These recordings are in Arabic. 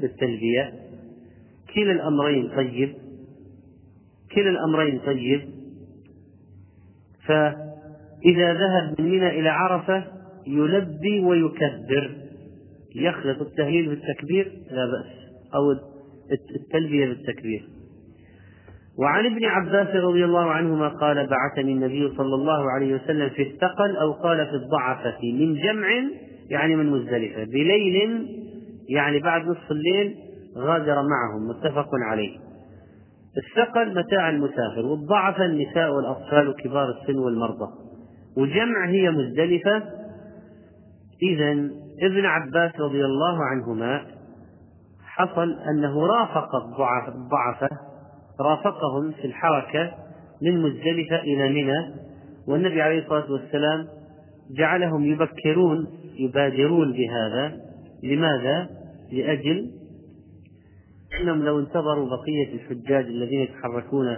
بالتلبية. كلا الأمرين طيب. كلا الأمرين طيب. فإذا ذهب من منى إلى عرفة يلبي ويكبر. يخلط التهليل بالتكبير لا بأس. أو التلبية بالتكبير. وعن ابن عباس رضي الله عنهما قال بعثني النبي صلى الله عليه وسلم في الثقل أو قال في الضعفة من جمع يعني من مزدلفة بليل يعني بعد نصف الليل غادر معهم متفق عليه. الثقل متاع المسافر والضعف النساء والأطفال وكبار السن والمرضى. وجمع هي مزدلفة. إذا ابن عباس رضي الله عنهما حصل أنه رافق الضعفة رافقهم في الحركة من مزدلفة إلى منى والنبي عليه الصلاة والسلام جعلهم يبكرون يبادرون بهذا. لماذا؟ لأجل أنهم لو انتظروا بقية الحجاج الذين يتحركون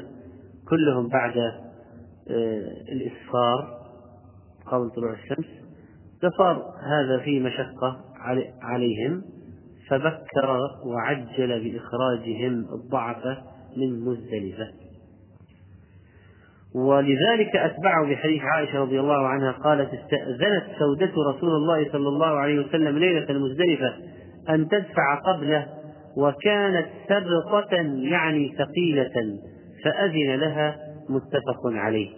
كلهم بعد آه، الإسفار قبل طلوع الشمس لصار هذا فيه مشقة عليهم فبكر وعجل بإخراجهم الضعفة من مزدلفة. ولذلك أتبعه بحديث عائشة رضي الله عنها قالت استأذنت سودة رسول الله صلى الله عليه وسلم ليلة المزدلفة. أن تدفع قبله وكانت سبقة يعني ثقيلة فأذن لها متفق عليه.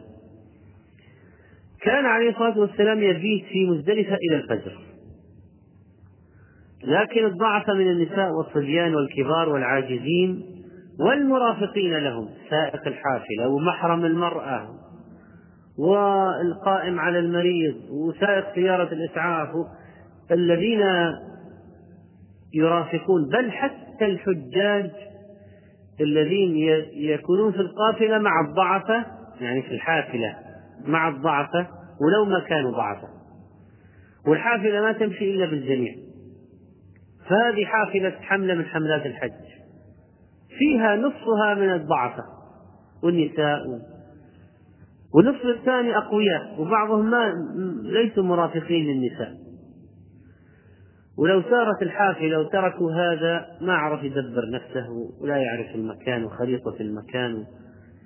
كان عليه الصلاة والسلام يبيت في مزدلفة إلى الفجر. لكن الضعف من النساء والصبيان والكبار والعاجزين والمرافقين لهم سائق الحافلة ومحرم المرأة والقائم على المريض وسائق سيارة الإسعاف الذين يرافقون بل حتى الحجاج الذين يكونون في القافلة مع الضعفة يعني في الحافلة مع الضعفة ولو ما كانوا ضعفة. والحافلة ما تمشي إلا بالجميع. فهذه حافلة حملة من حملات الحج. فيها نصفها من الضعفة والنساء. والنصف الثاني أقوياء وبعضهم ما ليسوا مرافقين للنساء. ولو سارت الحافلة وتركوا هذا ما عرف يدبر نفسه ولا يعرف المكان وخريطة المكان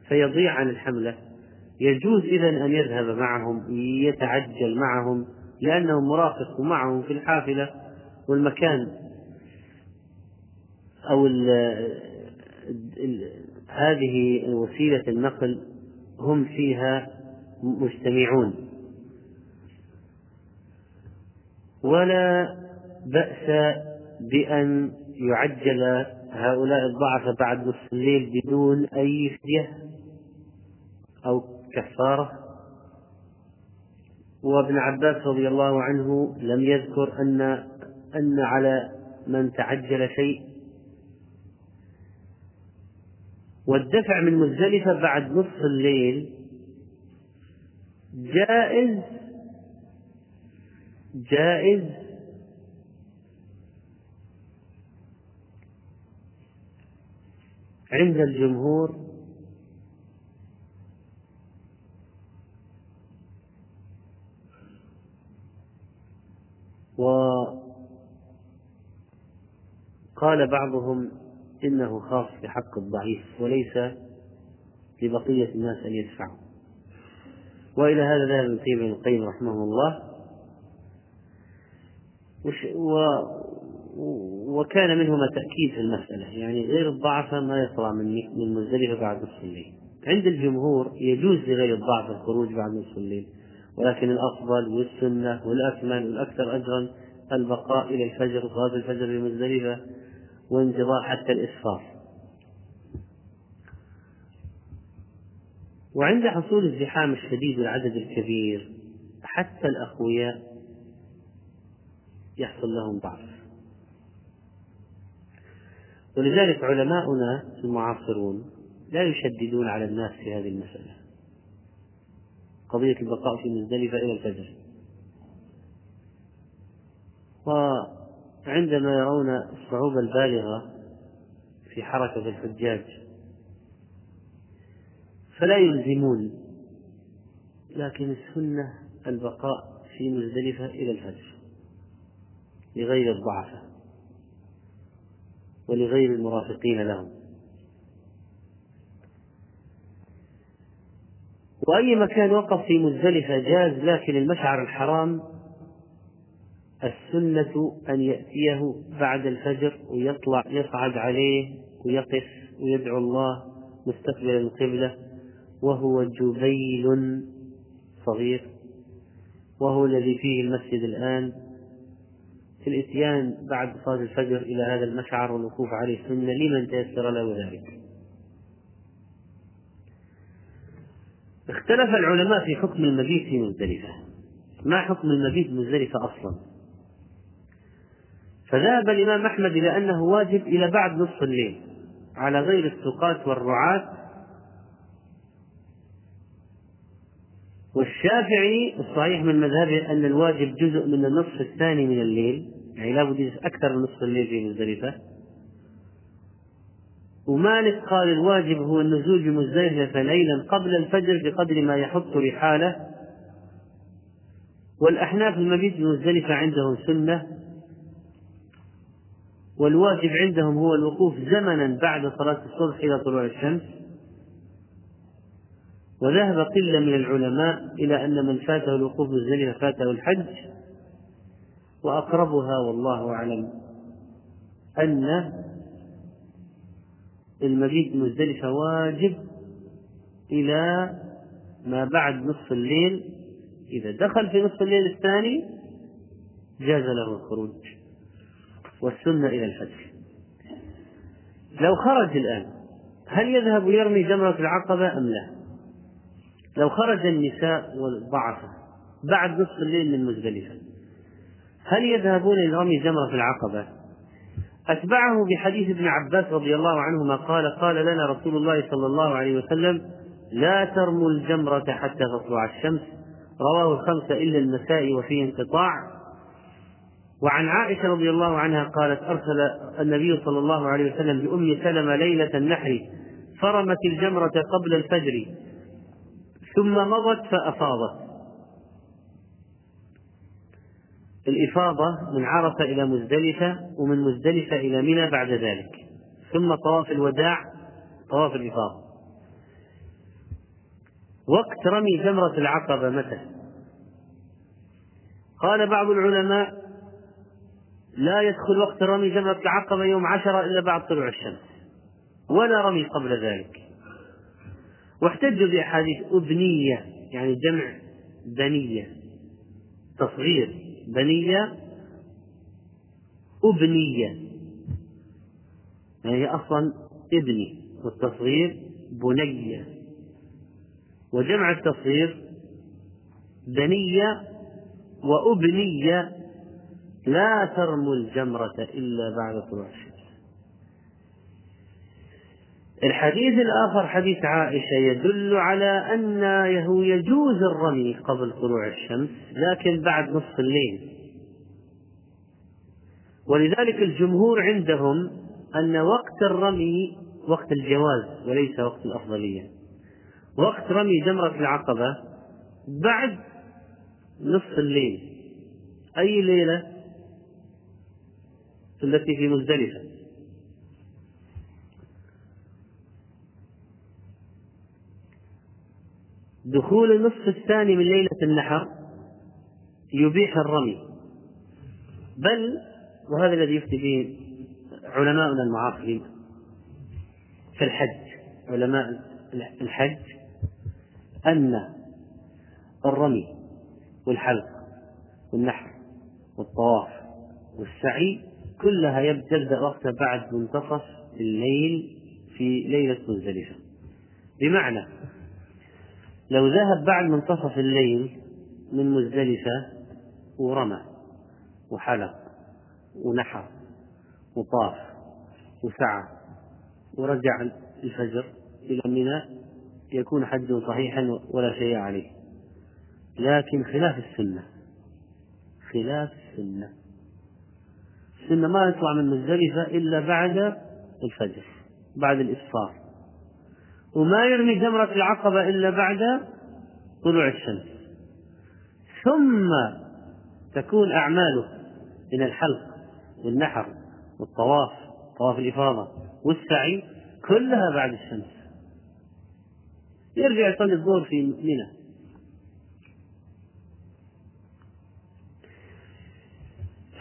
فيضيع عن الحملة. يجوز إذا أن يذهب معهم يتعجل معهم لأنه مرافق معهم في الحافلة والمكان أو ال ال هذه وسيلة النقل هم فيها مجتمعون. ولا بأس بأن يعجل هؤلاء الضعف بعد نصف الليل بدون أي فدية أو كفارة. وابن عباس رضي الله عنه لم يذكر أن أن على من تعجل شيء. والدفع من مزدلفة بعد نصف الليل جائز جائز عند الجمهور وقال بعضهم إنه خاص بحق الضعيف وليس لبقية الناس أن يدفعوا وإلى هذا ذهب ابن القيم رحمه الله. وكان منهما تأكيد في المسألة يعني غير الضعفة ما يطلع من من مزدلفة بعد نصف الليل عند الجمهور يجوز لغير الضعف الخروج بعد نصف الليل ولكن الأفضل والسنة والأكمل والأكثر أجرا البقاء إلى الفجر وصلاة الفجر بمزدلفة وانتظار حتى الإسفار. وعند حصول الزحام الشديد والعدد الكبير حتى الأقوياء يحصل لهم ضعف. ولذلك علماؤنا المعاصرون لا يشددون على الناس في هذه المسألة. قضية البقاء في مزدلفة إلى الفجر. وعندما يرون الصعوبة البالغة في حركة الحجاج فلا يلزمون لكن السنة البقاء في مزدلفة إلى الفجر لغير الضعفاء. ولغير المرافقين لهم. وأي مكان وقف في مزدلفة جاز لكن المشعر الحرام السنة أن يأتيه بعد الفجر ويطلع يصعد عليه ويقف ويدعو الله مستقبل القبلة وهو جبيل صغير وهو الذي فيه المسجد الآن. الإتيان بعد صلاة الفجر إلى هذا المشعر والوقوف عليه سنة لمن تيسر له ذلك؟ اختلف العلماء في حكم المبيت في مزدلفة. ما حكم المبيت مزدلفة أصلا؟ فذهب الإمام أحمد إلى أنه واجب إلى بعد نصف الليل على غير السقاة والرعاة. والشافعي الصحيح من مذهبه أن الواجب جزء من النصف الثاني من الليل. يعني لابد أكثر من نصف الليل في مزدلفة ومالك قال الواجب هو النزول بمزدلفة ليلا قبل الفجر بقدر ما يحط رحاله. والأحناف المبيت بمزدلفة عندهم سنة. والواجب عندهم هو الوقوف زمنا بعد صلاة الصبح إلى طلوع الشمس. وذهب قلة من العلماء إلى أن من فاته الوقوف مزدلفة فاته الحج. وأقربها والله أعلم أن المبيت مزدلفة واجب إلى ما بعد نصف الليل إذا دخل في نصف الليل الثاني جاز له الخروج والسنة إلى الفجر لو خرج الآن هل يذهب يرمي جمرة العقبة أم لا؟ لو خرج النساء والضعفاء بعد نصف الليل من مزدلفة هل يذهبون لرمي جمرة العقبة؟ أتبعه بحديث ابن عباس رضي الله عنهما قال قال لنا رسول الله صلى الله عليه وسلم لا ترموا الجمرة حتى تطلع الشمس. رواه الخمسة إلا النساء وفيه انقطاع. وعن عائشة رضي الله عنها قالت أرسل النبي صلى الله عليه وسلم بأم سلمة ليلة النحر فرمت الجمرة قبل الفجر ثم مضت فأفاضت. الإفاضة من عرفة إلى مزدلفة ومن مزدلفة إلى منى بعد ذلك. ثم طواف الوداع طواف الإفاضة. وقت رمي جمرة العقبة متى؟ قال بعض العلماء لا يدخل وقت رمي جمرة العقبة يوم عشرة إلا بعد طلوع الشمس ولا رمي قبل ذلك. واحتجوا بأحاديث أبنية يعني جمع بنية تصغير. بنية أبنية. يعني هي أصلا ابني والتصغير بنية. وجمع التصغير بنية وأبنية. لا ترموا الجمرة إلا بعد طلوع الشمس الحديث الآخر حديث عائشة يدل على أنه يجوز الرمي قبل طلوع الشمس لكن بعد نصف الليل. ولذلك الجمهور عندهم أن وقت الرمي وقت الجواز وليس وقت الأفضلية. وقت رمي جمرة العقبة بعد نصف الليل. أي ليلة؟ التي في مزدلفة. دخول النصف الثاني من ليلة النحر يبيح الرمي. بل وهذا الذي يفتي به علماؤنا المعاصرين في الحج علماء الحج أن الرمي والحلق والنحر والطواف والسعي كلها تبدأ وقتها بعد منتصف الليل في ليلة مزدلفة بمعنى لو ذهب بعد منتصف الليل من مزدلفة ورمى وحلق ونحر وطاف وسعى ورجع الفجر إلى منى يكون حج صحيحا ولا شيء عليه. لكن خلاف السنة خلاف السنة. السنة ما يطلع من مزدلفة إلا بعد الفجر بعد الإسفار وما يرمي جمرة العقبة إلا بعد طلوع الشمس. ثم تكون أعماله من الحلق والنحر والطواف طواف الإفاضة والسعي كلها بعد الشمس. يرجع يصلي الظهر في منى.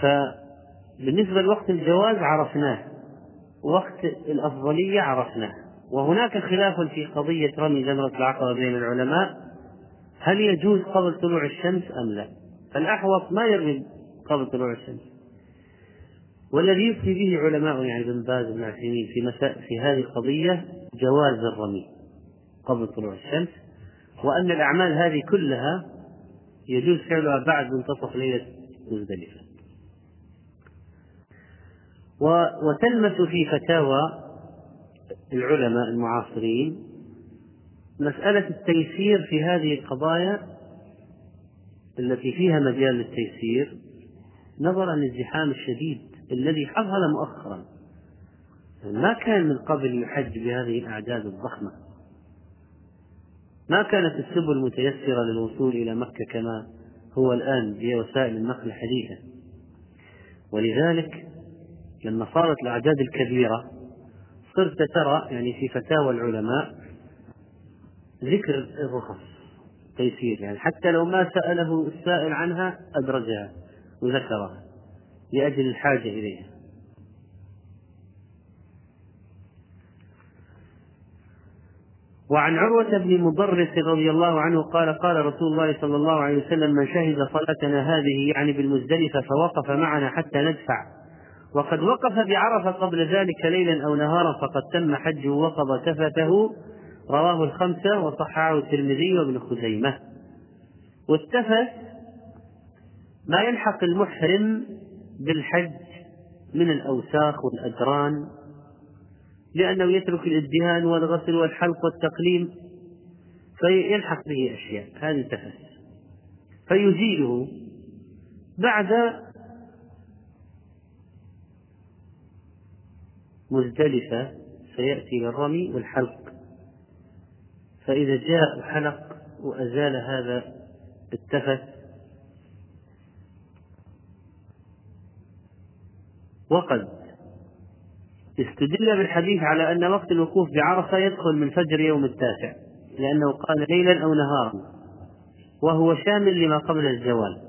فبالنسبة لوقت الجواز عرفناه وقت الأفضلية عرفناه. وهناك خلاف في قضية رمي جمرة العقبة بين العلماء. هل يجوز قبل طلوع الشمس أم لا؟ الأحوط ما يرمي قبل طلوع الشمس. والذي يفتي به علماء يعني ابن باز بن عثيمين في مساء في هذه القضية جواز الرمي قبل طلوع الشمس. وأن الأعمال هذه كلها يجوز فعلها بعد منتصف ليلة مزدلفة. وتلمس في فتاوى العلماء المعاصرين مسألة التيسير في هذه القضايا التي فيها مجال للتيسير نظرا للزحام الشديد الذي حصل مؤخرا. ما كان من قبل يحج بهذه الأعداد الضخمة؟ ما كانت السبل متيسرة للوصول إلى مكة كما هو الآن بوسائل النقل الحديثة ولذلك لما صارت الأعداد الكبيرة صرت ترى يعني في فتاوى العلماء ذكر الرخص تيسير يعني حتى لو ما سأله السائل عنها أدرجها وذكرها لأجل الحاجة إليها وعن عروة بن مضرس رضي الله عنه قال قال رسول الله صلى الله عليه وسلم من شهد صلاتنا هذه يعني بالمزدلفة فوقف معنا حتى ندفع وقد وقف بعرفة قبل ذلك ليلا أو نهارا فقد تم حجه وقضى كفته. رواه الخمسة وصححه الترمذي وابن خزيمة. والتفت ما يلحق المحرم بالحج من الأوساخ والأدران لأنه يترك الإدهان والغسل والحلق والتقليم فيلحق به أشياء. هذه تفت. فيزيله بعد مزدلفة سيأتي للرمي والحلق. فإذا جاء وحلق وأزال هذا التفت وقد استدل بالحديث على أن وقت الوقوف بعرفة يدخل من فجر يوم التاسع لأنه قال ليلا أو نهارا وهو شامل لما قبل الزوال.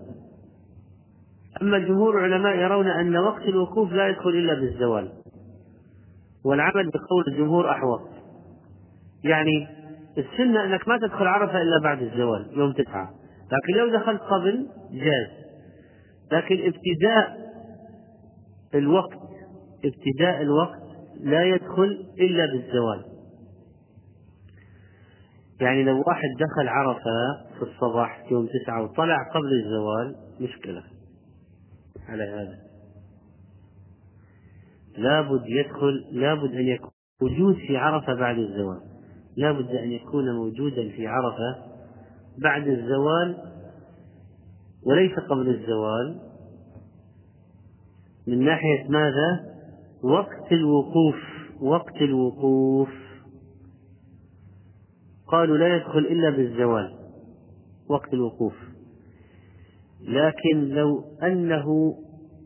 أما جمهور العلماء يرون أن وقت الوقوف لا يدخل إلا بالزوال. والعمل بقول الجمهور أحوط. يعني السنة أنك ما تدخل عرفة إلا بعد الزوال يوم تسعة. لكن لو دخلت قبل جاز. لكن ابتداء الوقت ابتداء الوقت لا يدخل إلا بالزوال. يعني لو واحد دخل عرفة في الصباح يوم تسعة وطلع قبل الزوال مشكلة على هذا. لابد يدخل لابد أن يكون وجود في عرفة بعد الزوال. لابد أن يكون موجودا في عرفة بعد الزوال وليس قبل الزوال. من ناحية ماذا؟ وقت الوقوف وقت الوقوف. قالوا لا يدخل إلا بالزوال وقت الوقوف. لكن لو أنه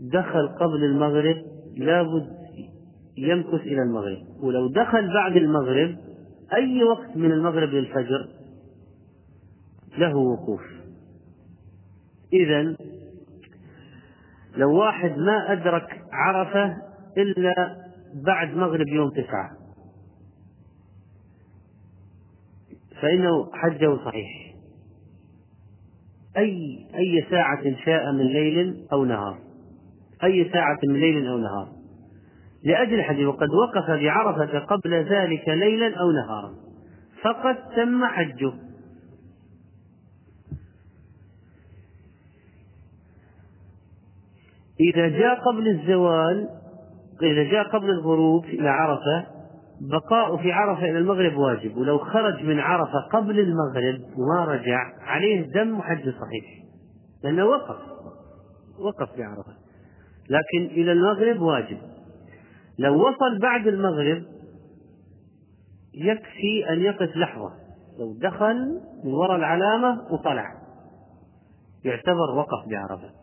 دخل قبل المغرب لابد يمكث إلى المغرب. ولو دخل بعد المغرب أي وقت من المغرب للفجر له وقوف. إذا لو واحد ما أدرك عرفة إلا بعد مغرب يوم تسعة فإنه حجه صحيح. أي أي ساعة شاء من ليل أو نهار. أي ساعة من ليل أو نهار. لأجل الحديث وقد وقف بعرفة قبل ذلك ليلا أو نهارا. فقد تم حجه. إذا جاء قبل الزوال إذا جاء قبل الغروب إلى عرفة بقاء في عرفة إلى المغرب واجب. ولو خرج من عرفة قبل المغرب وما رجع عليه دم حج صحيح. لأنه وقف وقف في عرفة. لكن إلى المغرب واجب. لو وصل بعد المغرب يكفي أن يقف لحظة. لو دخل من وراء العلامة وطلع. يعتبر وقف بعرفة.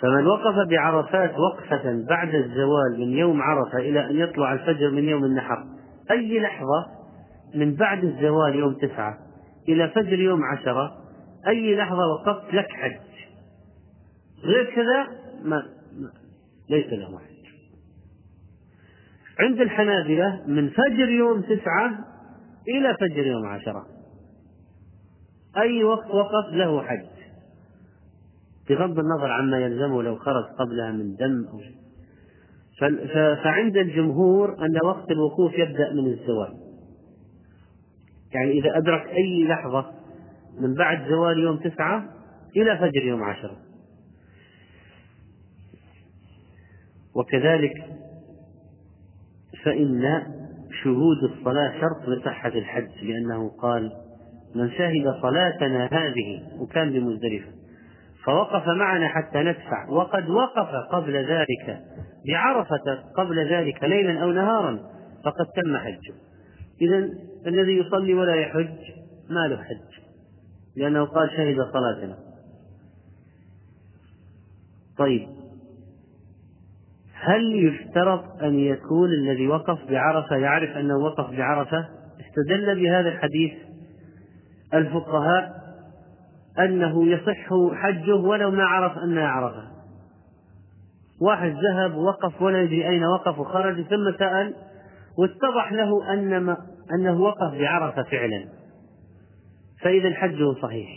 فمن وقف بعرفات وقفة بعد الزوال من يوم عرفة إلى أن يطلع الفجر من يوم النحر أي لحظة من بعد الزوال يوم تسعة إلى فجر يوم عشرة أي لحظة وقفت لك حج. غير كذا ما ليس له حج عند الحنابلة من فجر يوم تسعة إلى فجر يوم عشرة. أي وقت وقف له حج. بغض النظر عما يلزمه لو خرج قبلها من دم أو فعند الجمهور أن وقت الوقوف يبدأ من الزوال. يعني إذا أدرك أي لحظة من بعد زوال يوم تسعة إلى فجر يوم عشرة. وكذلك فإن شهود الصلاة شرط لصحة الحج لأنه قال من شهد صلاتنا هذه وكان بمزدلفة. فوقف معنا حتى ندفع وقد وقف قبل ذلك بعرفة قبل ذلك ليلا أو نهارا فقد تم حجه. إذا الذي يصلي ولا يحج ما له حج لأنه قال شهد صلاتنا. طيب هل يشترط أن يكون الذي وقف بعرفة يعرف أنه وقف بعرفة؟ استدل بهذا الحديث الفقهاء أنه يصح حجه ولو ما عرف أنها عرفة. واحد ذهب وقف ولا يدري أين وقف وخرج ثم سأل واتضح له أن ما أنه وقف بعرفة فعلا. فإذا حجه صحيح.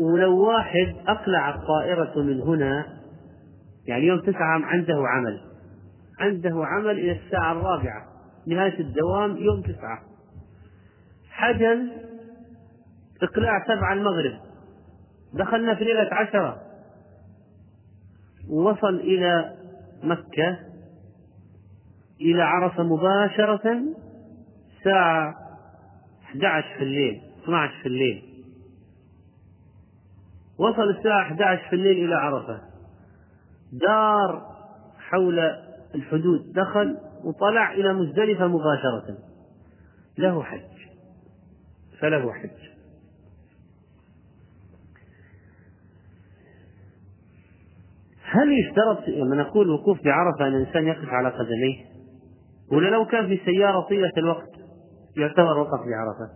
ولو واحد أقلع الطائرة من هنا يعني يوم تسعة عنده عمل. عنده عمل إلى الساعة الرابعة. نهاية الدوام يوم تسعة. حجز إقلاع سبعة المغرب. دخلنا في ليلة عشرة. ووصل إلى مكة. إلى عرفة مباشرة. الساعة 11 في الليل. 12 في الليل. وصل الساعة 11 في الليل إلى عرفة. دار حول الحدود دخل وطلع إلى مزدلفة مباشرة. له حج. فله حج. هل يشترط لما نقول وقوف بعرفة أن الإنسان يقف على قدميه؟ ولا لو كان في سيارة طيلة الوقت يعتبر وقف بعرفة؟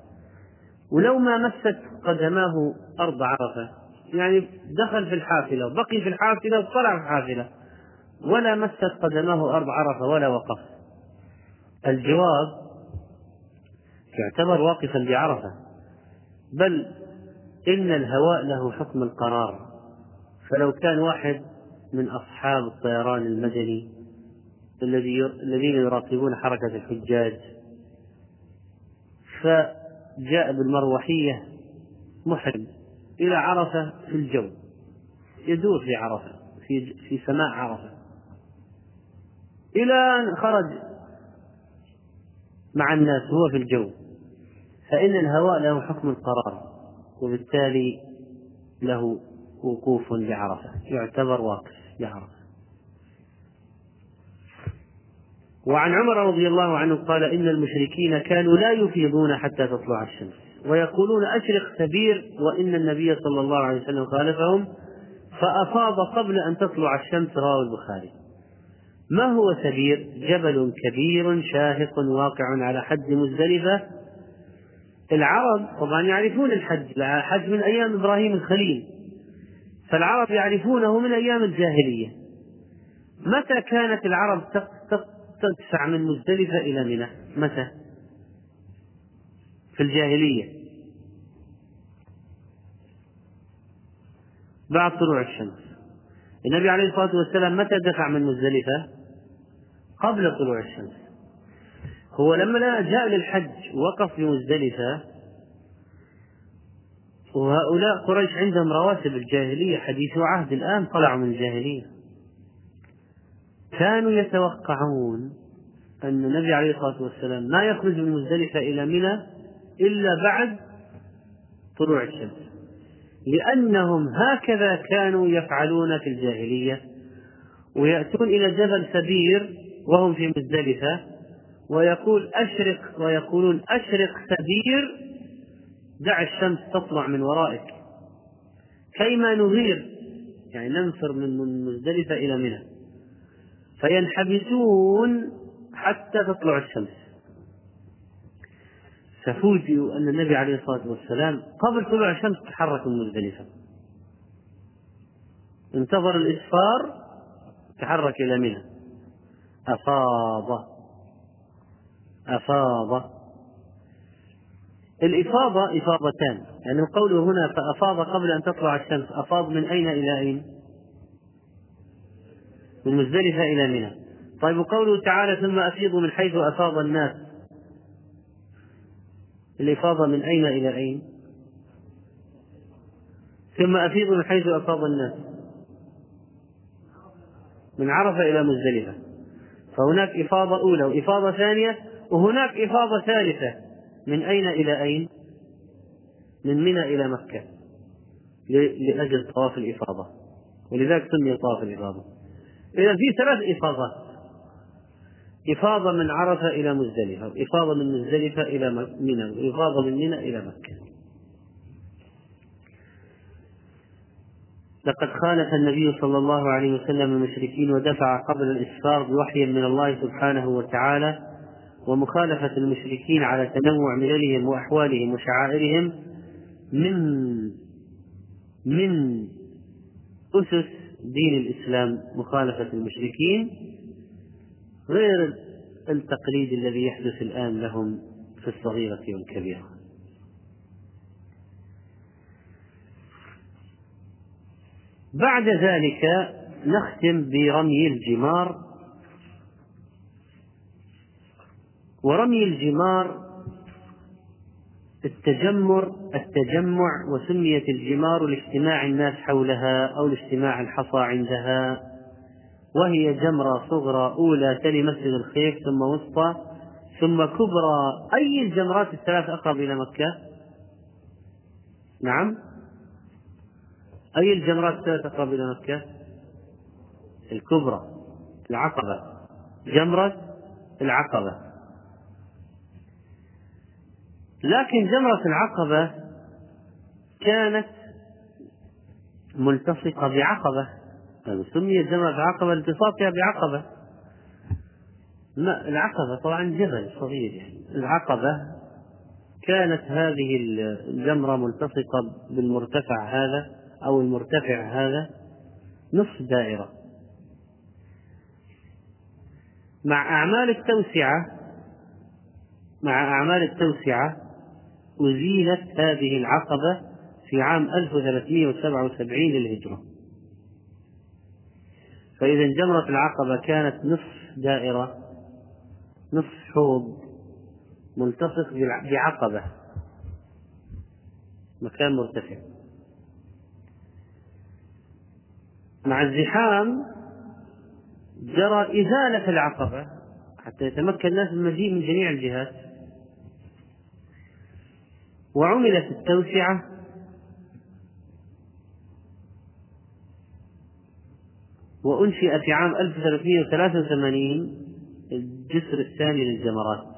ولو ما مست قدماه أرض عرفة يعني دخل في الحافلة وبقي في الحافلة وطلع في الحافلة. ولا مست قدماه أرض عرفة ولا وقف. الجواب يعتبر واقفا بعرفة. بل إن الهواء له حكم القرار. فلو كان واحد من أصحاب الطيران المدني الذي الذين يراقبون حركة الحجاج فجاء بالمروحية محرم. إلى عرفة في الجو. يدور في عرفة في في سماء عرفة. إلى أن خرج مع الناس هو في الجو. فإن الهواء له حكم القرار وبالتالي له وقوف بعرفة يعتبر واقف بعرفة وعن عمر رضي الله عنه قال إن المشركين كانوا لا يفيضون حتى تطلع الشمس. ويقولون أشرق سبير وإن النبي صلى الله عليه وسلم خالفهم فأفاض قبل أن تطلع الشمس رواه البخاري. ما هو سبير جبل كبير شاهق واقع على حد مزدلفة. العرب طبعا يعرفون الحج الحج من أيام إبراهيم الخليل. فالعرب يعرفونه من أيام الجاهلية. متى كانت العرب تدفع من مزدلفة إلى منى؟ متى؟ في الجاهلية. بعد طلوع الشمس. النبي عليه الصلاة والسلام متى دفع من مزدلفة قبل طلوع الشمس. هو لما جاء للحج وقف في مزدلفة وهؤلاء قريش عندهم رواتب الجاهلية حديث عهد الآن طلعوا من الجاهلية. كانوا يتوقعون أن النبي عليه الصلاة والسلام ما يخرج من مزدلفة إلى منى إلا بعد طلوع الشمس. لأنهم هكذا كانوا يفعلون في الجاهلية ويأتون إلى جبل ثبير وهم في مزدلفة ويقول أشرق ويقولون أشرق ثبير دع الشمس تطلع من ورائك. كيما نغير يعني ننفر من مزدلفة إلى منى. فينحبسون حتى تطلع الشمس. ففوجئوا أن النبي عليه الصلاة والسلام قبل طلوع الشمس تحرك من مزدلفة انتظر الإسفار تحرك إلى منى. أفاض. أفاض. الإفاضة إفاضتان. يعني قوله هنا فأفاض قبل أن تطلع الشمس. أفاض من أين إلى أين؟ من مزدلفة إلى منى. طيب وقوله تعالى ثم أفيضوا من حيث أفاض الناس. الإفاضة من أين إلى أين؟ ثم أفيضوا من حيث أفاض الناس. من عرفة إلى مزدلفة. فهناك إفاضة أولى وإفاضة ثانية وهناك إفاضة ثالثة. من أين إلى أين؟ من منى إلى مكة. لأجل طواف الإفاضة. ولذلك سمي طواف الإفاضة. إذا في ثلاث إفاضات. إفاضة من عرفة إلى مزدلفة وإفاضة من مزدلفة إلى منى وإفاضة من منى إلى مكة. لقد خالف النبي صلى الله عليه وسلم المشركين ودفع قبل الإسفار بوحي من الله سبحانه وتعالى ومخالفة المشركين على تنوع مللهم وأحوالهم وشعائرهم من من أسس دين الإسلام مخالفة المشركين. غير التقليد الذي يحدث الآن لهم في الصغيرة والكبيرة. بعد ذلك نختم برمي الجمار. ورمي الجمار التجمر التجمع وسميت الجمار لاجتماع الناس حولها أو لاجتماع الحصى عندها. وهي جمرة صغرى أولى تلي مسجد ثم وسطى ثم كبرى. أي الجمرات الثلاث أقرب إلى مكة؟ نعم. أي الجمرات الثلاث أقرب إلى مكة؟ الكبرى العقبة. جمرة العقبة. لكن جمرة العقبة كانت ملتصقة بعقبة. سميت جمرة العقبة لالتصاقها بعقبة. العقبة طبعا جبل صغير يعني. العقبة كانت هذه الجمرة ملتصقة بالمرتفع هذا أو المرتفع هذا نصف دائرة. مع أعمال التوسعة مع أعمال التوسعة أزيلت هذه العقبة في عام 1377 للهجرة. فإذا جمرة العقبة كانت نصف دائرة نصف حوض ملتصق بعقبة. مكان مرتفع. مع الزحام جرى إزالة العقبة حتى يتمكن الناس من المجيء من جميع الجهات. وعملت التوسعة وأنشئ في عام 1383 الجسر الثاني للجمرات.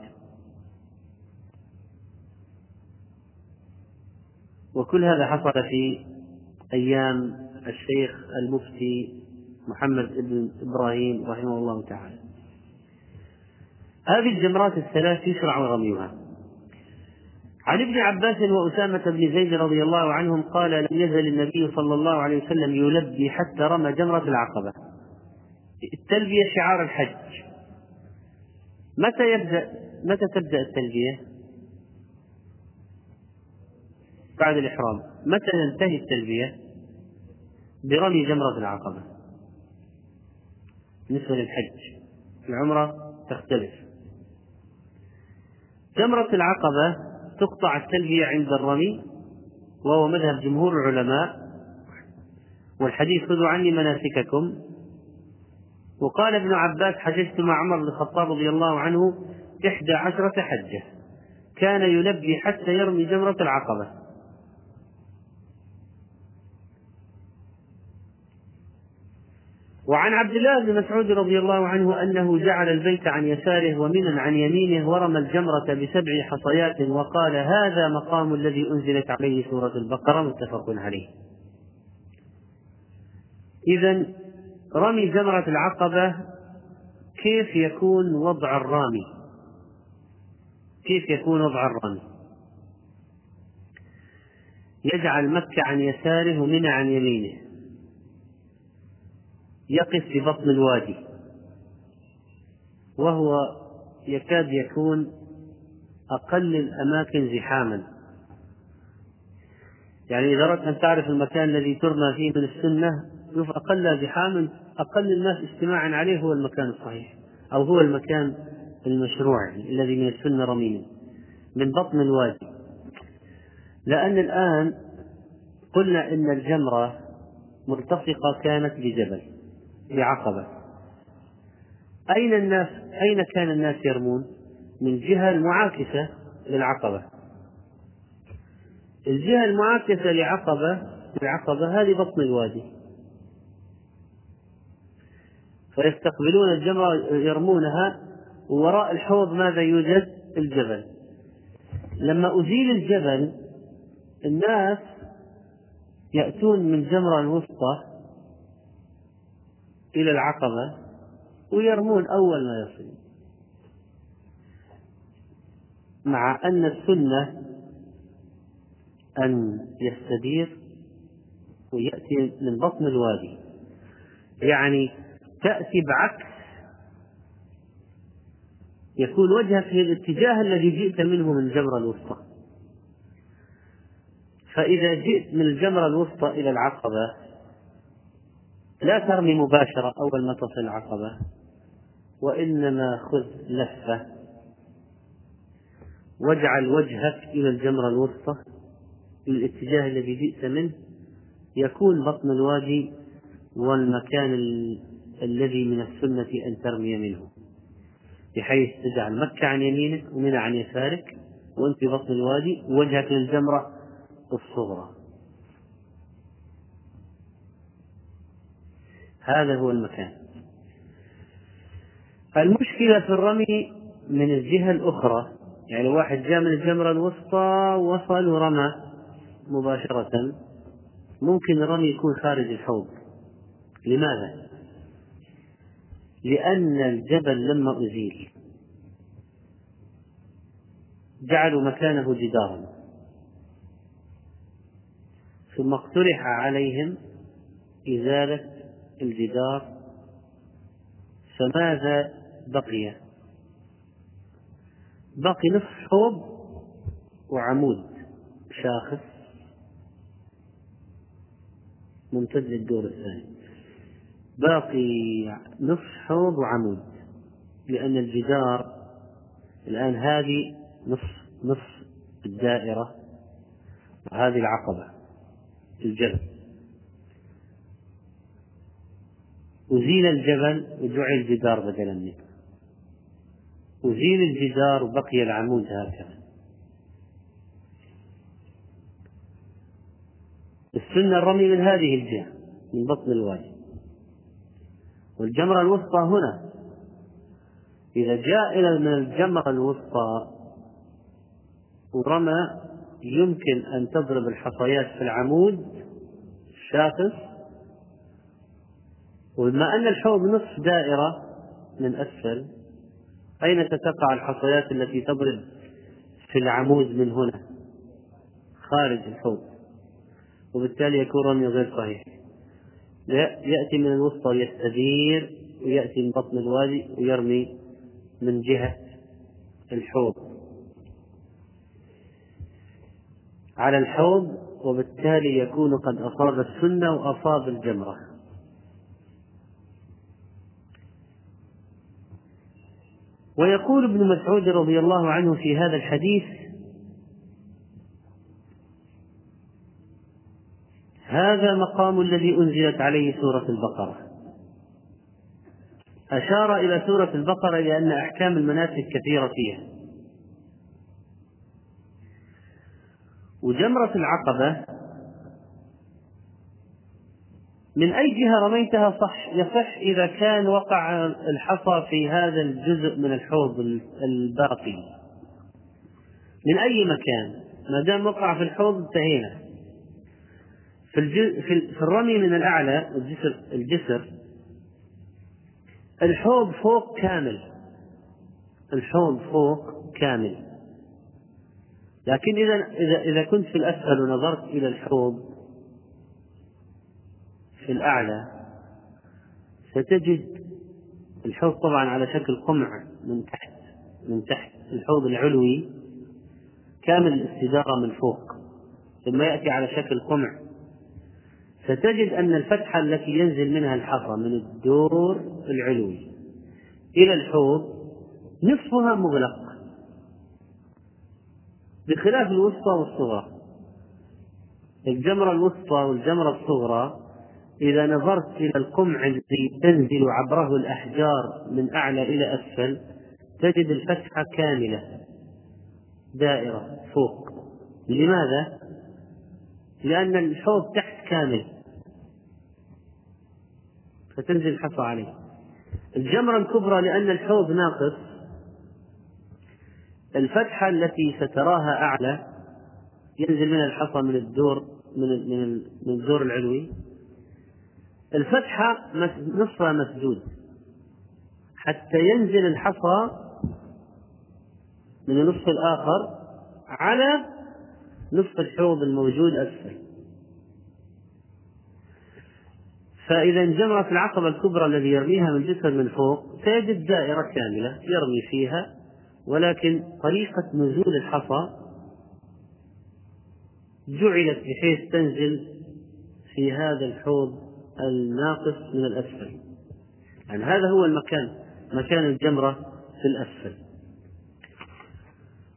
وكل هذا حصل في أيام الشيخ المفتي محمد بن إبراهيم رحمه الله تعالى. هذه الجمرات الثلاث يشرع رميها عن ابن عباس وأسامة بن زيد رضي الله عنهم قال لم يزل النبي صلى الله عليه وسلم يلبي حتى رمى جمرة العقبة. التلبية شعار الحج. متى يبدأ؟ متى تبدأ التلبية؟ بعد الإحرام. متى تنتهي التلبية؟ برمي جمرة العقبة. بالنسبة للحج. العمرة تختلف. جمرة العقبة تقطع التلبية عند الرمي وهو مذهب جمهور العلماء والحديث خذوا عني مناسككم. وقال ابن عباس حججت مع عمر بن الخطاب رضي الله عنه إحدى عشرة حجة كان يلبي حتى يرمي جمرة العقبة. وعن عبد الله بن مسعود رضي الله عنه أنه جعل البيت عن يساره ومنا عن يمينه ورمى الجمرة بسبع حصيات وقال هذا مقام الذي أنزلت عليه سورة البقرة متفق عليه. إذا رمي جمرة العقبة كيف يكون وضع الرامي؟ كيف يكون وضع الرامي؟ يجعل مكة عن يساره ومنى عن يمينه. يقف في بطن الوادي وهو يكاد يكون أقل الأماكن زحاما. يعني إذا أردت أن تعرف المكان الذي ترمى فيه من السنة شوف أقل زحاما أقل الناس اجتماعا عليه هو المكان الصحيح أو هو المكان المشروع الذي من السنة رميه من بطن الوادي. لأن الآن قلنا إن الجمرة مرتفقة كانت بجبل. بعقبة أين الناس أين كان الناس يرمون؟ من جهة المعاكسة للعقبة الجهة المعاكسة لعقبة العقبة هذه بطن الوادي فيستقبلون الجمرة يرمونها ووراء الحوض ماذا يوجد؟ الجبل لما أزيل الجبل الناس يأتون من الجمرة الوسطى إلى العقبة ويرمون أول ما يصل. مع أن السنة أن يستدير ويأتي من بطن الوادي. يعني تأتي بعكس يكون وجهك في الاتجاه الذي جئت منه من الجمرة الوسطى. فإذا جئت من الجمرة الوسطى إلى العقبة لا ترمي مباشرة أول ما تصل العقبة وإنما خذ لفة. واجعل وجهك إلى الجمرة الوسطى الاتجاه الذي جئت منه. يكون بطن الوادي والمكان الذي من السنة أن ترمي منه. بحيث تجعل مكة عن يمينك ومنى عن يسارك وأنت بطن الوادي ووجهك للجمرة الصغرى. هذا هو المكان. المشكلة في الرمي من الجهة الأخرى يعني واحد جاء من الجمرة الوسطى وصل ورمى مباشرة. ممكن الرمي يكون خارج الحوض. لماذا؟ لأن الجبل لما أزيل جعلوا مكانه جدارا. ثم اقترح عليهم إزالة الجدار فماذا بقي؟ بقي نصف حوض وعمود شاخص ممتد للدور الثاني. باقي نصف حوض وعمود لأن الجدار الآن هذه نصف نصف الدائرة وهذه العقبة الجبل أزيل الجبل وجعل جدار بدلا منه. أزيل الجدار وبقي العمود هكذا. السنة الرمي من هذه الجهة من بطن الوادي. والجمرة الوسطى هنا. إذا جاء إلى من الجمرة الوسطى ورمى يمكن أن تضرب الحصيات في العمود الشاخص وبما أن الحوض نصف دائرة من أسفل أين ستقع الحصيات التي تضرب في العمود من هنا؟ خارج الحوض. وبالتالي يكون رمي غير صحيح. يأتي من الوسطى يستدير ويأتي من بطن الوادي ويرمي من جهة الحوض. على الحوض وبالتالي يكون قد أصاب السنة وأصاب الجمرة. ويقول ابن مسعود رضي الله عنه في هذا الحديث هذا مقام الذي أنزلت عليه سورة البقرة. أشار إلى سورة البقرة لأن أحكام المناسك كثيرة فيها. وجمرة العقبة من أي جهة رميتها صح؟ يصح إذا كان وقع الحصى في هذا الجزء من الحوض الباقي. من أي مكان؟ ما دام وقع في الحوض انتهينا. في, في الرمي من الأعلى الجسر الجسر الحوض فوق كامل. الحوض فوق كامل. لكن إذا إذا كنت في الأسفل ونظرت إلى الحوض في الأعلى ستجد الحوض طبعا على شكل قمع من تحت من تحت الحوض العلوي كامل الاستدارة من فوق ثم يأتي على شكل قمع. ستجد أن الفتحة التي ينزل منها الحصى من الدور العلوي إلى الحوض نصفها مغلق بخلاف الوسطى والصغرى. الجمرة الوسطى والجمرة الصغرى إذا نظرت إلى القمع الذي تنزل عبره الأحجار من أعلى إلى أسفل تجد الفتحة كاملة دائرة فوق. لماذا؟ لأن الحوض تحت كامل. فتنزل الحصى عليه. الجمرة الكبرى لأن الحوض ناقص. الفتحة التي ستراها أعلى ينزل منها الحصى من الدور من من الدور العلوي. الفتحة نصفها مسدود. حتى ينزل الحصى من النصف الآخر على نصف الحوض الموجود أسفل. فإذا جمرة العقبة الكبرى الذي يرميها من جسر من فوق سيجد دائرة كاملة يرمي فيها ولكن طريقة نزول الحصى جعلت بحيث تنزل في هذا الحوض الناقص من الأسفل. يعني هذا هو المكان مكان الجمرة في الأسفل.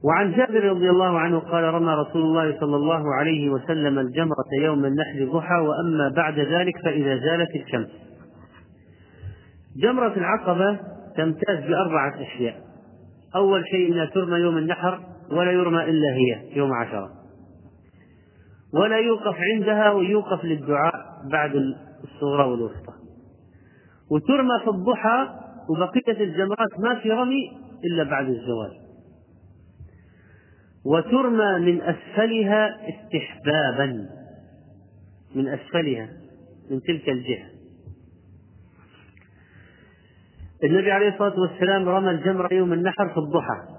وعن جابر رضي الله عنه قال رمى رسول الله صلى الله عليه وسلم الجمرة يوم النحر ضحى وأما بعد ذلك فإذا زالت الشمس. جمرة العقبة تمتاز بأربعة أشياء. أول شيء أنها ترمى يوم النحر ولا يرمى إلا هي يوم عشرة. ولا يوقف عندها ويوقف للدعاء بعد الصغرى والوسطى. وترمى في الضحى وبقية الجمرات ما في رمي إلا بعد الزوال. وترمى من أسفلها استحبابا. من أسفلها من تلك الجهة. النبي عليه الصلاة والسلام رمى الجمرة يوم النحر في الضحى.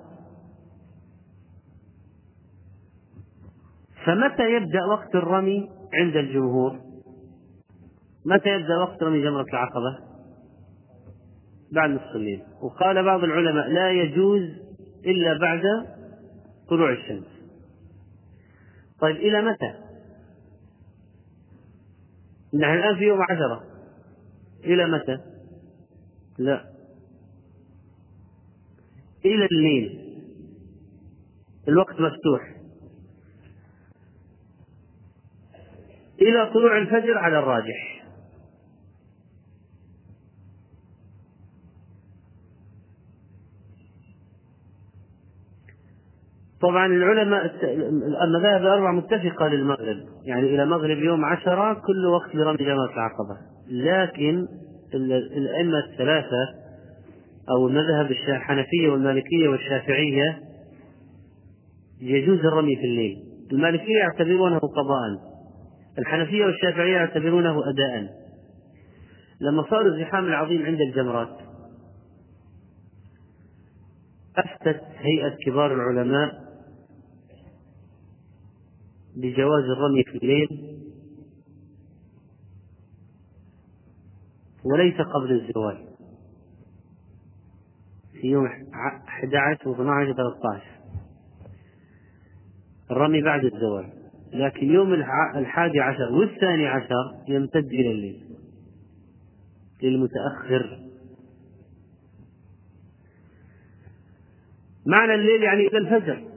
فمتى يبدأ وقت الرمي عند الجمهور؟ متى يبدأ وقت رمي جمرة العقبة؟ بعد نصف الليل. وقال بعض العلماء لا يجوز إلا بعد طلوع الشمس. طيب إلى متى؟ نحن الآن في يوم عشرة. إلى متى؟ لا. إلى الليل. الوقت مفتوح. إلى طلوع الفجر على الراجح. طبعا العلماء المذاهب الأربعة متفقة للمغرب. يعني إلى مغرب يوم عشرة كل وقت لرمي جمرة العقبة. لكن الأئمة الثلاثة أو المذهب الحنفية والمالكية والشافعية يجوز الرمي في الليل. المالكية يعتبرونه قضاء. الحنفية والشافعية يعتبرونه أداء. لما صار الزحام العظيم عند الجمرات أفتت هيئة كبار العلماء بجواز الرمي في الليل وليس قبل الزوال في يوم 11 و 12 و 13 الرمي بعد الزوال لكن يوم الحادي عشر والثاني عشر يمتد إلى الليل. للمتأخر. معنى الليل يعني إلى الفجر.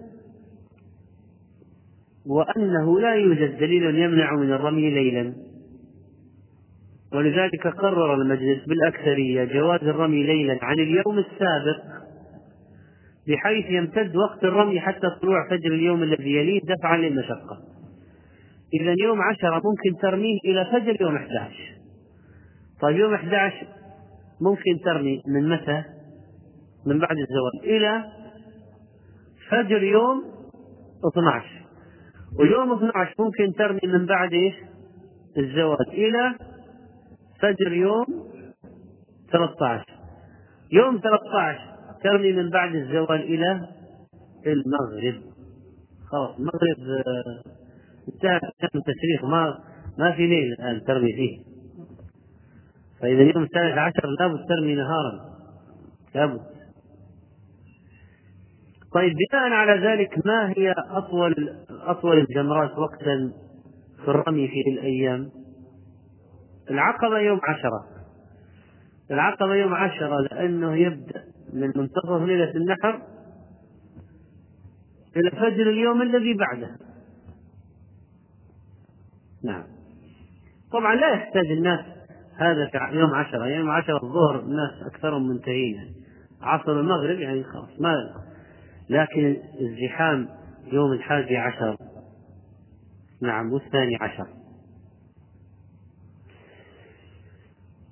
وأنه لا يوجد دليل يمنع من الرمي ليلا. ولذلك قرر المجلس بالأكثرية جواز الرمي ليلا عن اليوم السابق بحيث يمتد وقت الرمي حتى طلوع فجر اليوم الذي يليه دفعا للمشقة. إذا يوم عشرة ممكن ترميه إلى فجر يوم 11 طيب يوم 11 ممكن ترمي من متى؟ من بعد الزواج إلى فجر يوم 12 ويوم 12 ممكن ترمي من بعد إيش؟ الزواج إلى فجر يوم 13 يوم 13 ترمي من بعد الزوال إلى المغرب. خلاص المغرب آه، انتهى التشريق. ما ما في ليل الآن ترمي فيه. فإذا اليوم الثالث عشر لابد ترمي نهارا. لابد. طيب بناء على ذلك ما هي أطول أطول الجمرات وقتا في الرمي في الأيام. العقبة يوم عشرة. العقبة يوم عشرة لأنه يبدأ من منتصف ليلة النحر إلى فجر اليوم الذي بعده. نعم. طبعا لا يحتاج الناس هذا في يوم عشرة. يوم عشرة الظهر الناس أكثرهم منتهين. عصر المغرب يعني خلاص ما لكن الزحام يوم الحادي عشر. نعم والثاني عشر.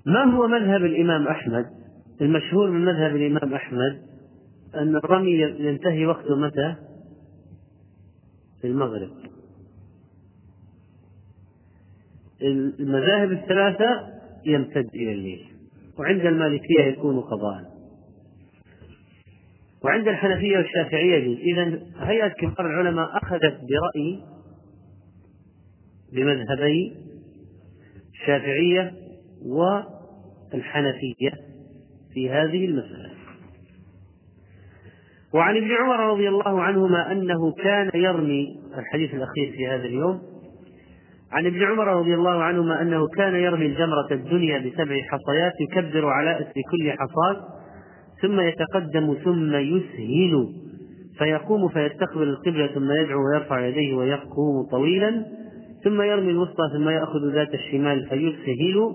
ما هو مذهب الإمام أحمد؟ المشهور من مذهب الإمام أحمد أن الرمي ينتهي وقته متى؟ في المغرب. المذاهب الثلاثة يمتد إلى الليل وعند المالكية يكون قضاء. وعند الحنفية والشافعية يجوز إذا هيئة كبار العلماء أخذت برأي بمذهبي الشافعية والحنفية في هذه المسألة. وعن ابن عمر رضي الله عنهما أنه كان يرمي الحديث الأخير في هذا اليوم عن ابن عمر رضي الله عنهما أنه كان يرمي الجمرة الدنيا بسبع حصيات يكبر على إثر كل حصاة ثم يتقدم ثم يسهل. فيقوم فيستقبل القبلة ثم يدعو ويرفع يديه ويقوم طويلا. ثم يرمي الوسطى ثم يأخذ ذات الشمال فيسهل.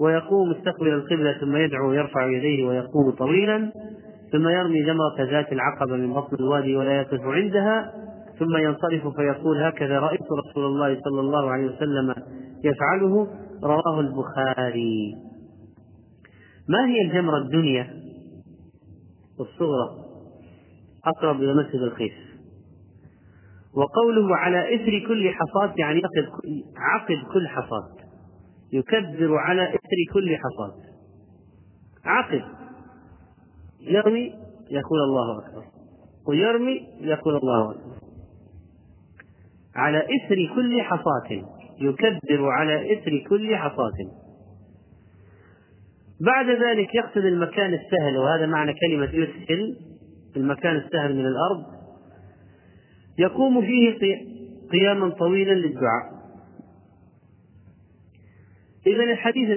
ويقوم مستقبل القبلة ثم يدعو ويرفع يديه ويقوم طويلا. ثم يرمي جمرة ذات العقبة من بطن الوادي ولا يقف عندها. ثم ينصرف فيقول هكذا رأيت رسول الله صلى الله عليه وسلم يفعله. رواه البخاري. ما هي الجمرة الدنيا؟ الصغرى أقرب إلى مسجد الخيف وقوله على إثر كل حصاة يعني يقف عقب كل حصاة يكبر على إثر كل حصاة عقب. يرمي يقول الله أكبر. ويرمي يقول الله أكبر. على إثر كل حصاة يكبر على إثر كل حصاة بعد ذلك يقصد المكان السهل وهذا معنى كلمة يسهل المكان السهل من الأرض. يقوم فيه قياما طويلا للدعاء. إذا الحديث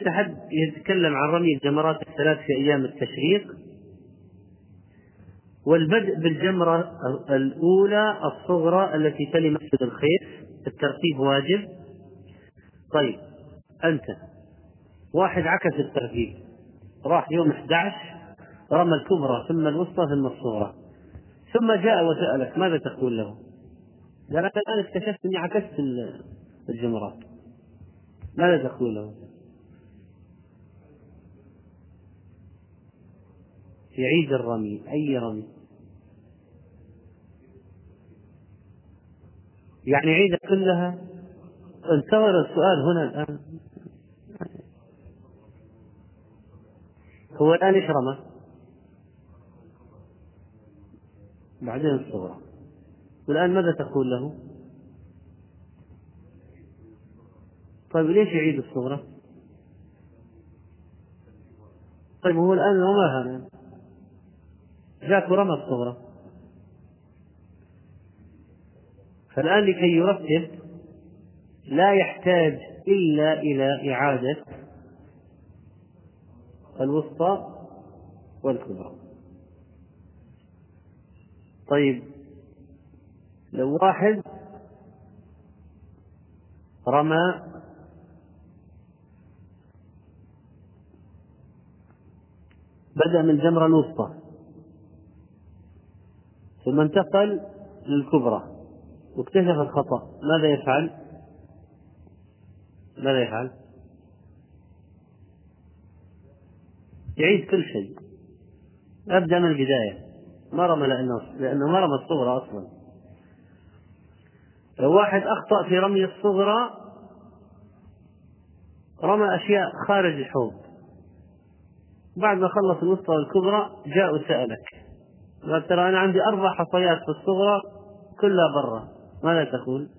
يتكلم عن رمي الجمرات الثلاث في أيام التشريق والبدء بالجمرة الأولى الصغرى التي تلي مسجد الخير الترتيب واجب. طيب أنت واحد عكس الترتيب. راح يوم 11 رمى الكبرى ثم الوسطى ثم الصغرى. ثم جاء وسألك ماذا تقول له؟ قال الآن اكتشفت أني عكست الجمرات ماذا تقول له؟ يعيد الرمي. أي رمي؟ يعني عيد كلها؟ انتظر السؤال هنا الآن. هو الآن إيش رمى؟ بعدين الصغرى والآن ماذا تقول له؟ طيب ليش يعيد الصغرى؟ طيب هو الآن رماها جاك ورمى الصغرى فالآن لكي يرتب لا يحتاج إلا إلى إعادة الوسطى والكبرى طيب لو واحد رمى بدأ من الجمرة الوسطى ثم انتقل للكبرى واكتشف الخطأ ماذا يفعل؟ ماذا يفعل؟ يعيد كل شيء. أبدأ من البداية. ما رمى لأنه لأنه ما رمى الصغرى أصلا. لو واحد أخطأ في رمي الصغرى رمى أشياء خارج الحوض. بعد ما خلص الوسطى والكبرى جاء وسألك. قال ترى أنا عندي أربع حصيات في الصغرى كلها برا. ماذا تقول؟